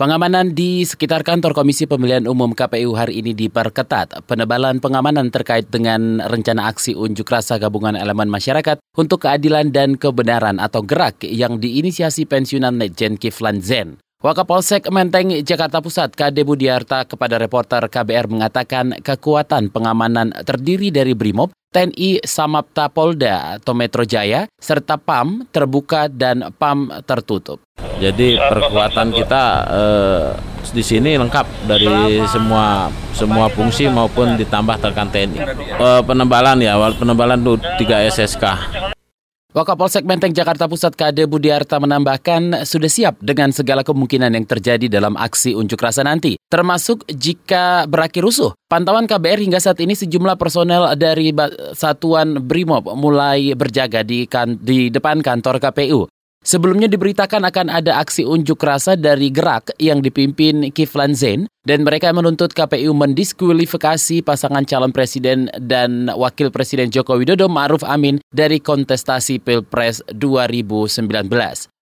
Pengamanan di sekitar kantor Komisi Pemilihan Umum KPU hari ini diperketat. Penebalan pengamanan terkait dengan rencana aksi unjuk rasa gabungan elemen masyarakat untuk keadilan dan kebenaran atau gerak yang diinisiasi pensiunan Legend Kiflan Zen. Wakapolsek Menteng Jakarta Pusat KD Budiarta kepada reporter KBR mengatakan kekuatan pengamanan terdiri dari BRIMOB, TNI Samapta Polda atau Metro Jaya, serta PAM terbuka dan PAM tertutup. Jadi perkuatan kita eh, di sini lengkap dari semua semua fungsi maupun ditambah tekan TNI. Eh, penebalan ya, penebalan 3 SSK. Wakapolsek Menteng Jakarta Pusat KD Budiarta menambahkan sudah siap dengan segala kemungkinan yang terjadi dalam aksi unjuk rasa nanti, termasuk jika berakhir rusuh. Pantauan KBR hingga saat ini sejumlah personel dari Satuan Brimob mulai berjaga di, kan, di depan kantor KPU. Sebelumnya diberitakan akan ada aksi unjuk rasa dari Gerak yang dipimpin Kiflan Zain dan mereka menuntut KPU mendiskualifikasi pasangan calon presiden dan wakil presiden Joko Widodo Ma'ruf Amin dari kontestasi Pilpres 2019.